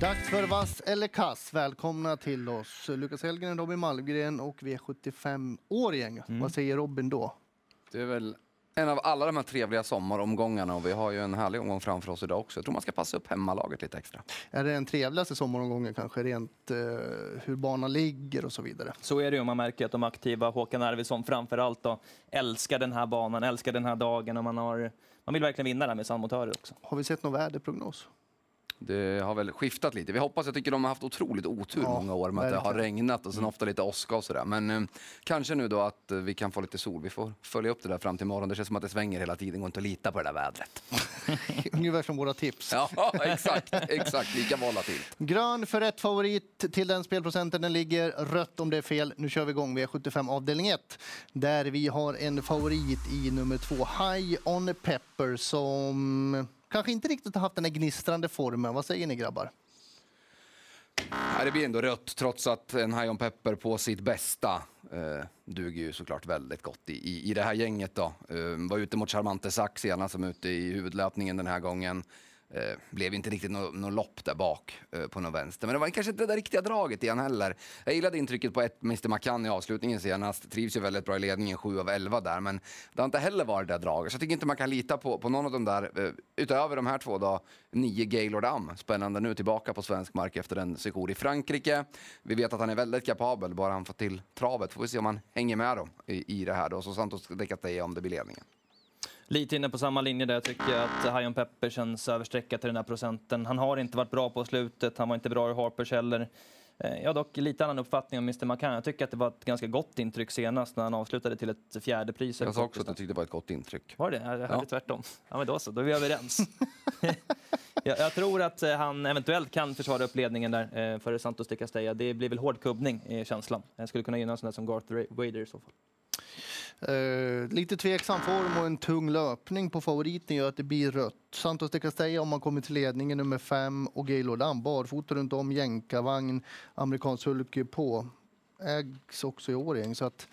Dags för Vass eller kass. Välkomna till oss. Lukas Hellgren, Robin Malmgren och V75-åring. Mm. Vad säger Robin då? Det är väl en av alla de här trevliga sommaromgångarna och vi har ju en härlig omgång framför oss idag också. Jag tror man ska passa upp hemmalaget lite extra. Är det den trevligaste sommaromgången kanske, rent eh, hur banan ligger och så vidare? Så är det ju. Man märker att de aktiva, Håkan Arvidsson framför allt, då, älskar den här banan, älskar den här dagen och man, har, man vill verkligen vinna där med Sandmotörer också. Har vi sett någon väderprognos? Det har väl skiftat lite. Vi hoppas, jag tycker de har haft otroligt otur Ja, många år med att det har regnat och sen ofta lite åska och sådär. Men eh, kanske nu då att vi kan få lite sol. Vi får följa upp det där fram till imorgon. Det känns som att det svänger hela tiden, går inte att lita på det där vädret. Ungefär som våra tips. Ja, exakt, exakt, lika volatilt. Grön för rätt favorit till den spelprocenten den ligger. Rött om det är fel. Nu kör vi igång V75 avdelning 1. Där vi har en favorit i nummer två, High on Pepper, som kanske inte riktigt har haft den här gnistrande formen. Vad säger ni grabbar? Det blir ändå rött trots att en High on Pepper på sitt bästa eh, duger ju såklart väldigt gott i, i, i det här gänget. Då. Eh, var ute mot Charmante Sax senast som ute i huvudlöpningen den här gången. Eh, blev inte riktigt något no lopp där bak eh, på någon vänster. Men det var kanske inte det där riktiga draget igen heller. Jag gillade intrycket på ett Mr McCann i avslutningen senast. Trivs ju väldigt bra i ledningen, 7 av 11 där. Men det har inte heller varit det där draget. Så jag tycker inte man kan lita på, på någon av de där. Eh, utöver de här två då, nio Gaylord Am. Spännande nu tillbaka på svensk mark efter en sejour i Frankrike. Vi vet att han är väldigt kapabel, bara han får till travet. Får vi se om han hänger med dem i, i det här då. Så Santos de om det blir ledningen. Lite inne på samma linje där tycker jag att High on Pepper känns överstreckat till den här procenten. Han har inte varit bra på slutet, han var inte bra i Harpers heller. Eh, Jag har dock lite annan uppfattning om Mr McCann. Jag tycker att det var ett ganska gott intryck senast när han avslutade till ett fjärde pris. Jag sa också att jag tyckte det var ett gott intryck. Var det? Jag hörde Ja. tvärtom. Ja, men då så, då är vi överens. jag, jag tror att eh, han eventuellt kan försvara upp ledningen där eh, för Santos de Castella. Det blir väl hård kubbning i känslan. Jag skulle kunna gynna en sån där som Garth Wader i så fall. Eh, lite tveksam form och en tung löpning på favoriten gör att det blir rött. Santos de Castella om man kommer till ledningen nummer fem och Gaylord Lamb. barfota runt om, jänkarvagn, amerikansk sulky på. Ägs också i Årjäng så att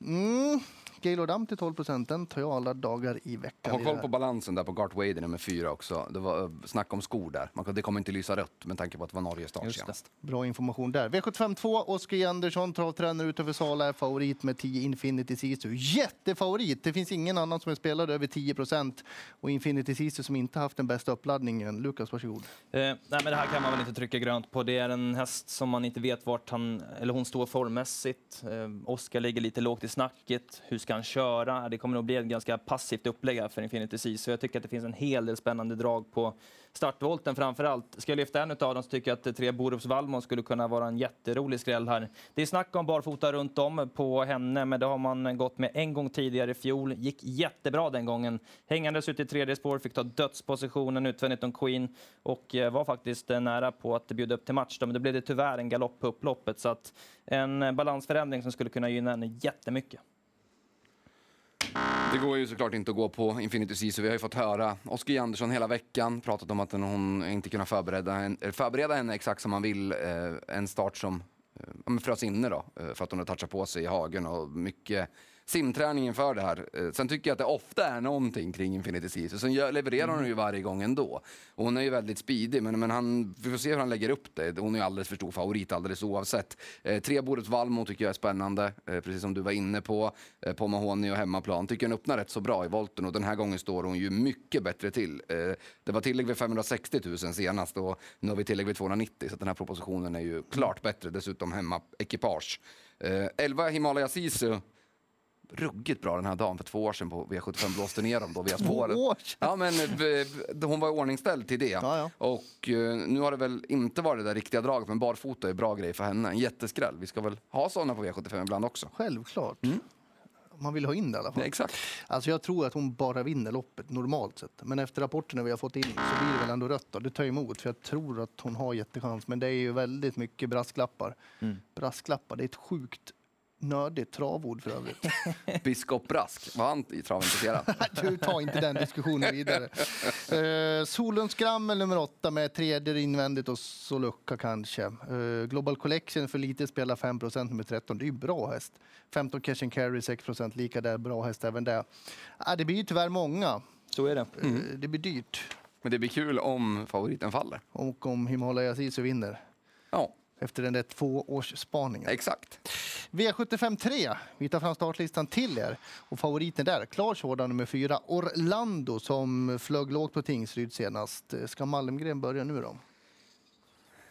mm, Gaylord Am till 12 procent, den tar jag alla dagar i veckan. Ha koll på balansen där på Gart Wader nummer fyra också. Det var eh, snack om skor där. Man, kan- det kommer inte lysa rött med tanke på att det var Norges start Just det. senast. Bra information där. V752, Oskar J. Andersson, travtränare utanför Sala, är favorit med 10 Infinity Sisu. Jättefavorit! Det finns ingen annan som är spelad över 10 procent. Och Infinity Sisu som inte haft den bästa uppladdningen. Lukas, varsågod. Eh, nej, men det här kan man väl inte trycka grönt på. Det är en häst som man inte vet vart han eller hon står formmässigt. Eh, Oskar ligger lite lågt i snacket. Hur ska kan köra? Det kommer nog bli ett ganska passivt upplägg här för Infinity C. Så jag tycker att det finns en hel del spännande drag på startvolten framför allt. Ska jag lyfta en av dem så tycker jag att tre Borups Valmon skulle kunna vara en jätterolig skräll här. Det är snack om barfota runt om på henne, men det har man gått med en gång tidigare i fjol. Gick jättebra den gången. Hängandes ut i tredje spår, fick ta dödspositionen utvändigt om Queen och eh, var faktiskt eh, nära på att bjuda upp till match. då, Men då blev det tyvärr en galopp på upploppet. Så att en balansförändring som skulle kunna gynna henne jättemycket. Det går ju såklart inte att gå på Infinity Sea, så vi har ju fått höra Oskar J. Andersson hela veckan pratat om att hon inte kunnat förbereda henne, eh, förbereda henne exakt som man vill. Eh, en start som eh, frös inne då, eh, för att hon har touchat på sig i hagen och mycket simträning inför det här. Eh, sen tycker jag att det ofta är någonting kring Infinity Sea, så sen levererar hon ju varje gång ändå. Och hon är ju väldigt speedig, men, men han, vi får se hur han lägger upp det. Hon är ju alldeles för stor favorit alldeles oavsett. Eh, Trebordet Valmo tycker jag är spännande, eh, precis som du var inne på. Eh, på Mahoney och hemmaplan. Tycker hon öppnar rätt så bra i volten och den här gången står hon ju mycket bättre till. Eh, det var tillägg vid 560 000 senast och nu har vi tillägg vid 290 så den här propositionen är ju klart bättre. Dessutom hemmaekipage. Eh, 11 Himalaya Sisu ruggigt bra den här dagen för två år sedan på V75 blåste ner dem då via spåren. år sedan? Ja men eh, hon var ordningställd till det. Ja, ja. Och eh, nu har det väl inte varit det där riktiga draget men barfota är bra grej för henne. En jätteskräll. Vi ska väl ha sådana på V75 ibland också. Självklart. Man vill ha in det i alla fall. Ja, exakt. Alltså jag tror att hon bara vinner loppet normalt sett. Men efter rapporterna vi har fått in så blir det väl ändå rött. Då. Det tar emot för jag tror att hon har jättechans. Men det är ju väldigt mycket brasklappar. Brasklappar, det är ett sjukt nördigt travord för övrigt. Biskop Brask, var han travintresserad? du tar inte den diskussionen vidare. Uh, Solunds Grammel nummer åtta med tredje invändigt och Solucka kanske. Eh, Global Collection för lite spelar 5% nummer 13. Det är ju bra häst. 15 Cash and Carry 6 lika där. Bra häst även där. Ah, det blir ju tyvärr många. Så är det. Eh, Det blir dyrt. Men det blir kul om favoriten faller. Och om Himalaya Sisu vinner Ja, efter den där tvåårsspaningen. exakt. V75 3. Vi tar fram startlistan till er. Och favoriten där, klar sådan nummer fyra, Orlando som flög lågt på Tingsryd senast. Ska Malmgren börja nu då?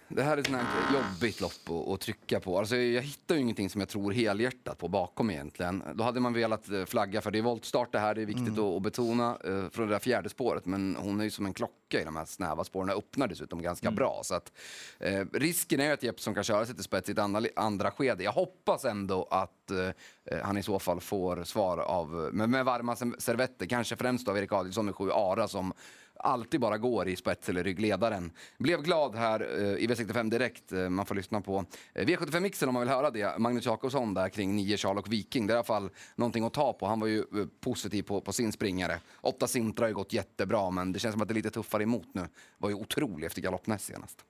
Det här är sånt här jobbigt lopp att, att trycka på. Alltså jag hittar ju ingenting som jag tror helhjärtat på bakom egentligen. Då hade man velat eh, flagga för det är voltstart det här, det är viktigt att, att betona eh, från det där fjärde spåret. Men hon är ju som en klocka i de här snäva spåren, Den öppnar dessutom ganska bra. Så att, eh, risken är ju att Jeppsson kan köra sig till spets i ett andra, andra skede. Jag hoppas ändå att eh, han i så fall får svar av, med, med varma servetter, kanske främst av Erik Adielsson med sju Ara som alltid bara går i spets eller ryggledaren. Blev glad här eh, i V65 direkt. Eh, man får lyssna på eh, V75-mixen om man vill höra det. Magnus Jakobsson där kring 9 Charles och Viking. Det är i alla fall någonting att ta på. Han var ju eh, positiv på, på sin springare. Åtta Sintra har ju gått jättebra, men det känns som att det är lite tuffare emot nu. Var ju otrolig efter galoppnäst senast.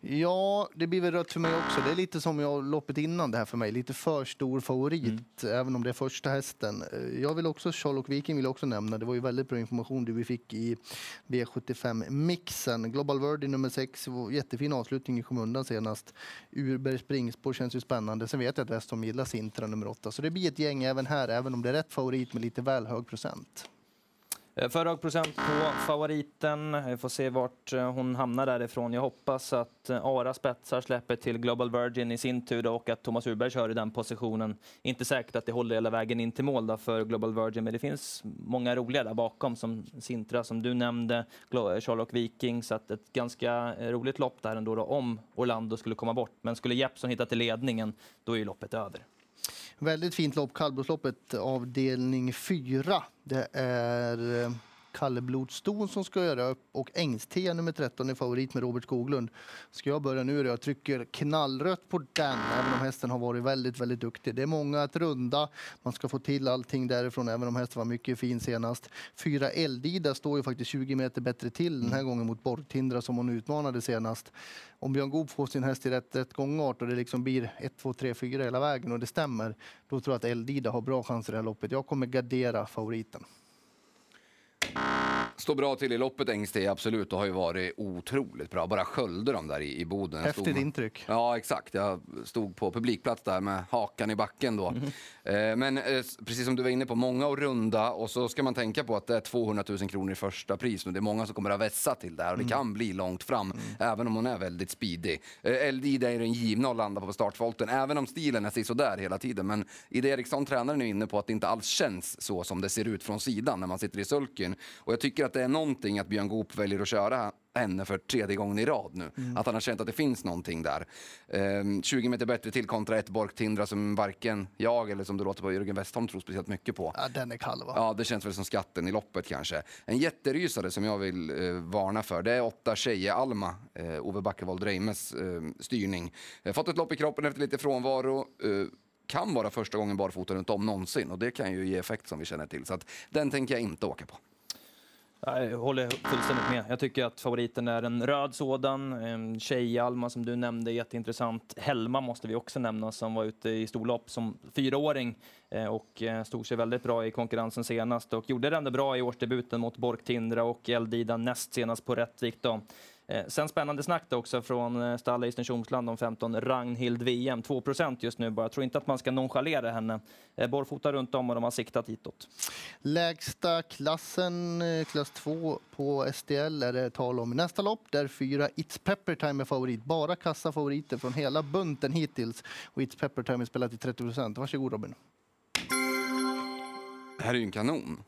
Ja, det blir väl rött för mig också. Det är lite som jag loppet innan det här för mig. Lite för stor favorit, även om det är första hästen. Eh, Jag vill också, Sherlock Viking vill jag också nämna. Det var ju väldigt bra information du vi fick i V75-mixen. Global Verdi nummer 6, jättefin avslutning i skymundan senast. Urberg springspår känns ju spännande. Sen vet jag att Westholm gillar Sintra nummer 8. Så det blir ett gäng även här, även om det är rätt favorit med lite väl hög procent. Föredrag För hög procent på favoriten. Vi får se vart eh, hon hamnar därifrån. Jag hoppas att eh, Ara spetsar släpper till Global Virgin i sin tur då, och att Thomas Urberg kör i den positionen. Inte säkert att det håller hela vägen in till mål då för Global Virgin, men det finns många roliga där bakom som Sintra som du nämnde, Sherlock Viking, så att ett ganska roligt lopp där ändå då, om Orlando skulle komma bort. Men skulle Jeppsson hitta till ledningen, då är ju loppet över. Väldigt fint lopp, kallblodsloppet avdelning 4. Det är eh, eh, Kalle Blodston som ska göra upp och Ängstea nummer 13 är favorit med Robert Skoglund. Ska jag börja nu då? Jag trycker knallrött på den, även om hästen har varit väldigt, väldigt duktig. Det är många att runda. Man ska få till allting därifrån, även om hästen var mycket fin senast. Fyra Eldida står ju faktiskt 20 meter bättre till den här gången mot Borgtindra som hon utmanade senast. Om Björn Goop får sin häst i rätt, rätt gångart och det liksom blir 1, 2, 3, 4 hela vägen och det stämmer, då tror jag att Eldida har bra chanser i det här loppet. Jag kommer gardera favoriten. Står bra till i loppet Engste, absolut, och har ju varit otroligt bra. Bara sköljde de där i, i Boden. Jag Häftigt stod- intryck. Ja, exakt. Jag stod på publikplats där med hakan i backen då. Eh, men eh, precis som du var inne på, många att runda och så ska man tänka på att det är 200 000 kronor i första pris nu. Det är många som kommer att vässa till det här och det kan bli långt fram, även om hon är väldigt speedy. Eh, LD är den givna att landa på startvolten, även om stilen är sådär hela tiden. Men Ida Eriksson, tränaren, är inne på att det inte alls känns så som det ser ut från sidan när man sitter i sulken. Och jag tycker att det är någonting att Björn Goop väljer att köra henne för tredje gången i rad nu. Att han har känt att det finns någonting där. Ehm, 20 meter bättre till kontra ett Bork-Tindra som varken jag eller som det låter på Jörgen Westholm tror speciellt mycket på. Ja, den är kall va? Ja, det känns väl som skatten i loppet kanske. En jätterysare som jag vill eh, varna för, det är åtta tjejer Alma, eh, Ove Backevold Reimes eh, styrning. Eh, fått ett lopp i kroppen efter lite frånvaro. Eh, kan vara första gången barfota runt om någonsin och det kan ju ge effekt som vi känner till. Så att den tänker jag inte åka på. Jag håller fullständigt med. Jag tycker att favoriten är en röd sådan. Tjej-Alma som du nämnde, jätteintressant. Helma måste vi också nämna som var ute i storlopp som fyraåring eh, och eh, stod sig väldigt bra i konkurrensen senast och gjorde det ändå bra i årsdebuten mot Bork-Tindra och Eldida näst senast på Rättvik. Då. Eh, Sen spännande snack också från eh, Stalla Eastern Tjomsland om 15 Ragnhild VM. 2% just nu bara. Jag tror inte att man ska nonchalera henne. Eh, Borrfota runt om och de har siktat hitåt. Lägsta klassen, klass 2 på STL är det tal om i nästa lopp. Där fyra It's Pepper Time är favorit. Bara kassafavoriter från hela bunten hittills. Och It's Pepper Time är spelat till 30 procent. Varsågod Robin. Det här är ju en kanon.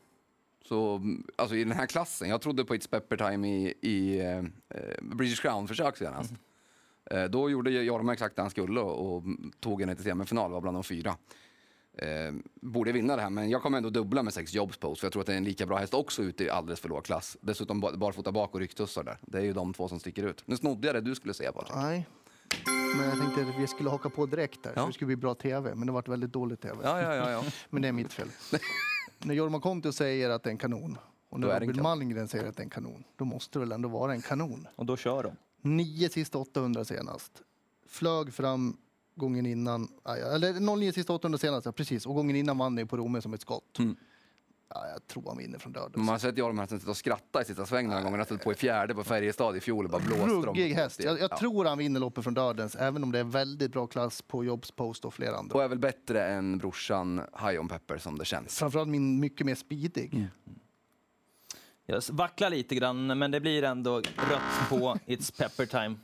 Så, mm, alltså i den här klassen, jag trodde på It's Pepper Time i, i eh, British Crown-försök senast. Eh, då gjorde Jorma exakt det han skulle och, och tog henne till semifinal, var bland de fyra. Eh, borde vinna det här, men jag kommer ändå dubbla med sex jobs post, för jag tror att det är en lika bra häst också ute i alldeles för låg klass. Dessutom ba- barfota bak och rycktussar där. Det är ju de två som sticker ut. Nu snodde jag det du skulle säga Patrik. Nej. Men jag tänkte att vi skulle haka på direkt där. Ja. Så det skulle bli bra tv. Men det varit väldigt dålig tv. Ja, ja, ja. ja. Men det är mitt fel. När Jorma Kontio säger att det är en kanon och när Då är det en Robin kanon. Malmgren säger att det är en kanon, då måste det väl ändå vara en kanon. Och då kör de. Nio sista 800 senast. Flög fram gången innan, eller 09 sista 800 senast, ja, precis. Och gången innan vann ni på Romme som ett skott. Mm. Ja, jag tror han vinner från döden. Man har sett Hästen sitta och skratta i sista sväng några gånger. Han ställt på i fjärde på Färjestad i fjol och bara blåst dem. Ruggig häst. Jag, jag Ja. tror han vinner loppet från dödens, även om det är väldigt bra klass på Jobs Post och flera andra. Och är väl bättre än brorsan High on Pepper som det känns. Framförallt min mycket mer speedig. Jag vacklar lite grann, men det blir ändå rött på It's Pepper Time.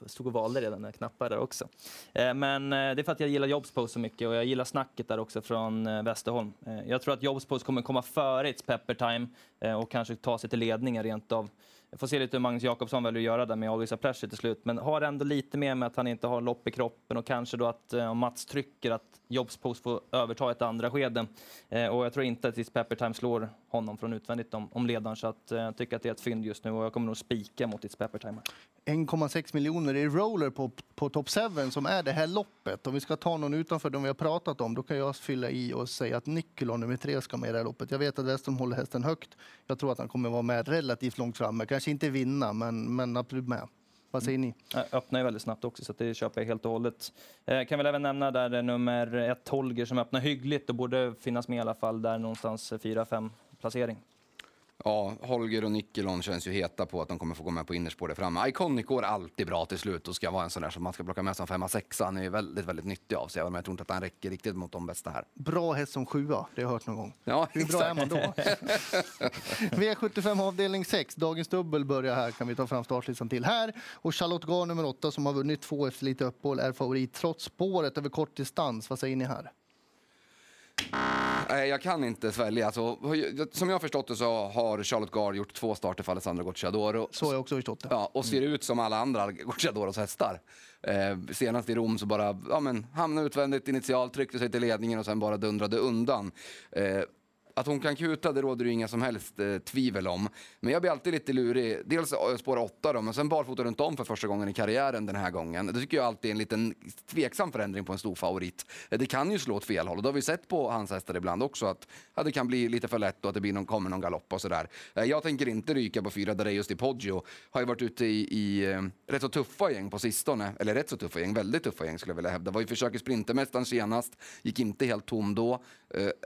Jag stod och valde redan när jag knappade där också. Eh, men eh, det är för att jag gillar Jobspost så mycket och jag gillar snacket där också från eh, Västerholm. Jag tror att Jobspost kommer komma före It's Pepper Time och kanske ta sig till ledningen rent av. Jag får se lite hur Magnus Jakobsson väljer att göra där med Always a Pleasure till slut. Men har ändå lite mer med att han inte har lopp i kroppen och kanske då att om Mats trycker att Jobspost får överta ett andra skede. Och jag tror inte att It's Pepper Time slår honom från utvändigt om, om ledaren. Så att, eh, jag tycker att det är ett fynd just nu och jag kommer nog spika mot It's Pepper Time. 1,6 miljoner i roller på, på top 7 som är det här loppet. Om vi ska ta någon utanför de vi har pratat om, då kan jag fylla i och säga att Nikolon nummer tre ska med i det här loppet. Jag vet att Westholm håller hästen högt. Jag tror att han kommer vara med relativt långt framme. Kanske inte vinna, men, men absolut med. Vad säger ni? Jag öppnar ju väldigt snabbt också, så det köper jag helt och hållet. Eh, kan väl även nämna där eh, nummer ett, Holger, som öppnar hyggligt och borde finnas med i alla fall där någonstans 4-5 placering. Ja, Holger och Nikelon känns ju heta på att de kommer få gå med på innerspår där framme. Iconic går alltid bra till slut och ska vara en sån där som man ska plocka med som femma, sexa. Han är ju väldigt, väldigt nyttig av sig, men jag tror inte att han räcker riktigt mot de bästa här. Bra häst som sjua, det har jag hört någon gång. Ja, Hur bra är man då? V75 avdelning 6, dagens dubbel börjar här, kan vi ta fram startlistan till här. Och Charlotte Gard nummer 8 som har vunnit två efter lite uppehåll är favorit trots spåret över kort distans. Vad säger ni här? Nej, jag kan inte svälja. Alltså, som jag har förstått det så har Charlotte Gard gjort två starter för Alessandro Gocciadoro. Så har jag också förstått det. Ja, och ser ut som alla andra Gocciadoros hästar. Eh, senast i Rom så bara ja, men, hamnade utvändigt initialt, tryckte sig till ledningen och sen bara dundrade undan. Eh, att hon kan kuta, det råder det ju inga som helst eh, tvivel om. Men jag blir alltid lite lurig. Dels spåra spår åtta då, men sen barfota runt om för första gången i karriären den här gången. Det tycker jag alltid är en liten tveksam förändring på en stor favorit. Eh, det kan ju slå åt fel håll och det har vi sett på hans hästar ibland också att ja, det kan bli lite för lätt och att det blir någon, kommer någon galopp och sådär. Eh, jag tänker inte ryka på fyra Dareios di Poggio. Har ju varit ute i, i eh, rätt så tuffa gäng på sistone. Eller rätt så tuffa gäng, väldigt tuffa gäng skulle jag vilja hävda. Var ju försök i Sprintermästaren senast, gick inte helt tom då.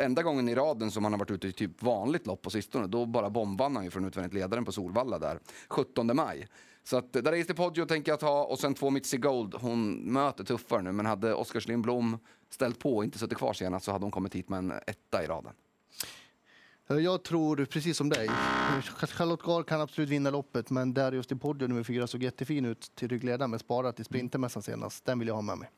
Enda gången i raden som han har varit ute i typ vanligt lopp på sistone, då bara bombvann han ju från utvändigt ledaren på Solvalla där, 17 maj. Så att där är Poggio tänker jag ta och sen två Mitzi Gold. Hon möter tuffare nu, men hade Oskar Lindblom ställt på och inte suttit kvar senast så hade hon kommit hit med en etta i raden. Jag tror precis som dig. Charlotte Gard kan absolut vinna loppet, men Darius Di Poggio nummer fyra såg jättefin ut till ryggledaren med sparat i Sprintermässan senast. Den vill jag ha med mig.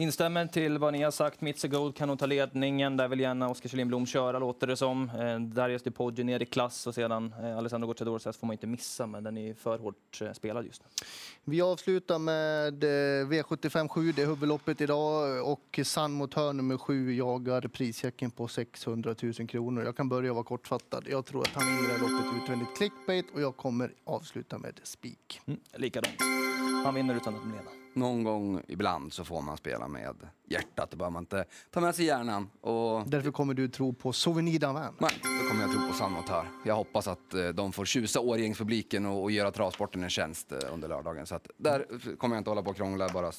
Instämmer till vad ni har sagt. Gold kan nog ta ledningen. Där vill gärna Oskar Kjellin köra, låter det som. Eh, Darius Di Poggio ner i klass och sedan eh, Alessandro Gocciadoros häst får man inte missa, men den är för hårt eh, spelad just nu. Vi avslutar med eh, V75 7, det är huvudloppet idag och San Motör nummer 7 jagar prischecken på 600 000 kronor. Jag kan börja vara kortfattad. Jag tror att han vinner loppet utvändigt clickbait och jag kommer avsluta med spik. Mm, likadant. Han vinner utan att leda. Någon gång ibland så får man spela med hjärtat. Det behöver man inte ta med sig hjärnan. Och Därför kommer du tro på Souvenir d'Anvin. Nej, då kommer jag tro på San Motör. Jag hoppas att eh, de får tjusa Årgängspubliken och, och göra travsporten en tjänst eh, under lördagen. Så att där kommer jag inte hålla på och krångla, bara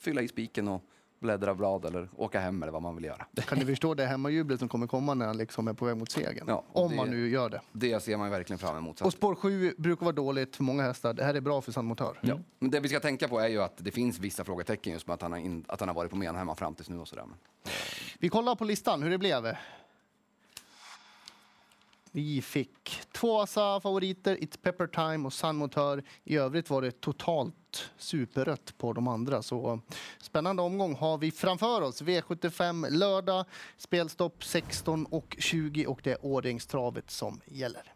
fylla i spiken och bläddra blad eller åka hem eller vad man vill göra. Kan ni förstå det hemmajublet som kommer komma när han liksom är på väg mot segern? Ja, Om det- man nu gör det. Det ser man verkligen fram emot. Och spår 7 brukar vara dåligt för många hästar. Det här är bra för San Motör. ja. Men det vi ska tänka på är ju att det finns vissa frågetecken just med att han har, in, att han har varit på Menhemma fram tills nu och sådär. Men Vi kollar på listan hur det blev. Vi fick två Asa favoriter, It's Pepper Time och Sun Motör. I övrigt var det totalt superrött på de andra. Så spännande omgång har vi framför oss. V75 lördag, spelstopp 16 och 20 och det är Årjängstravet som gäller.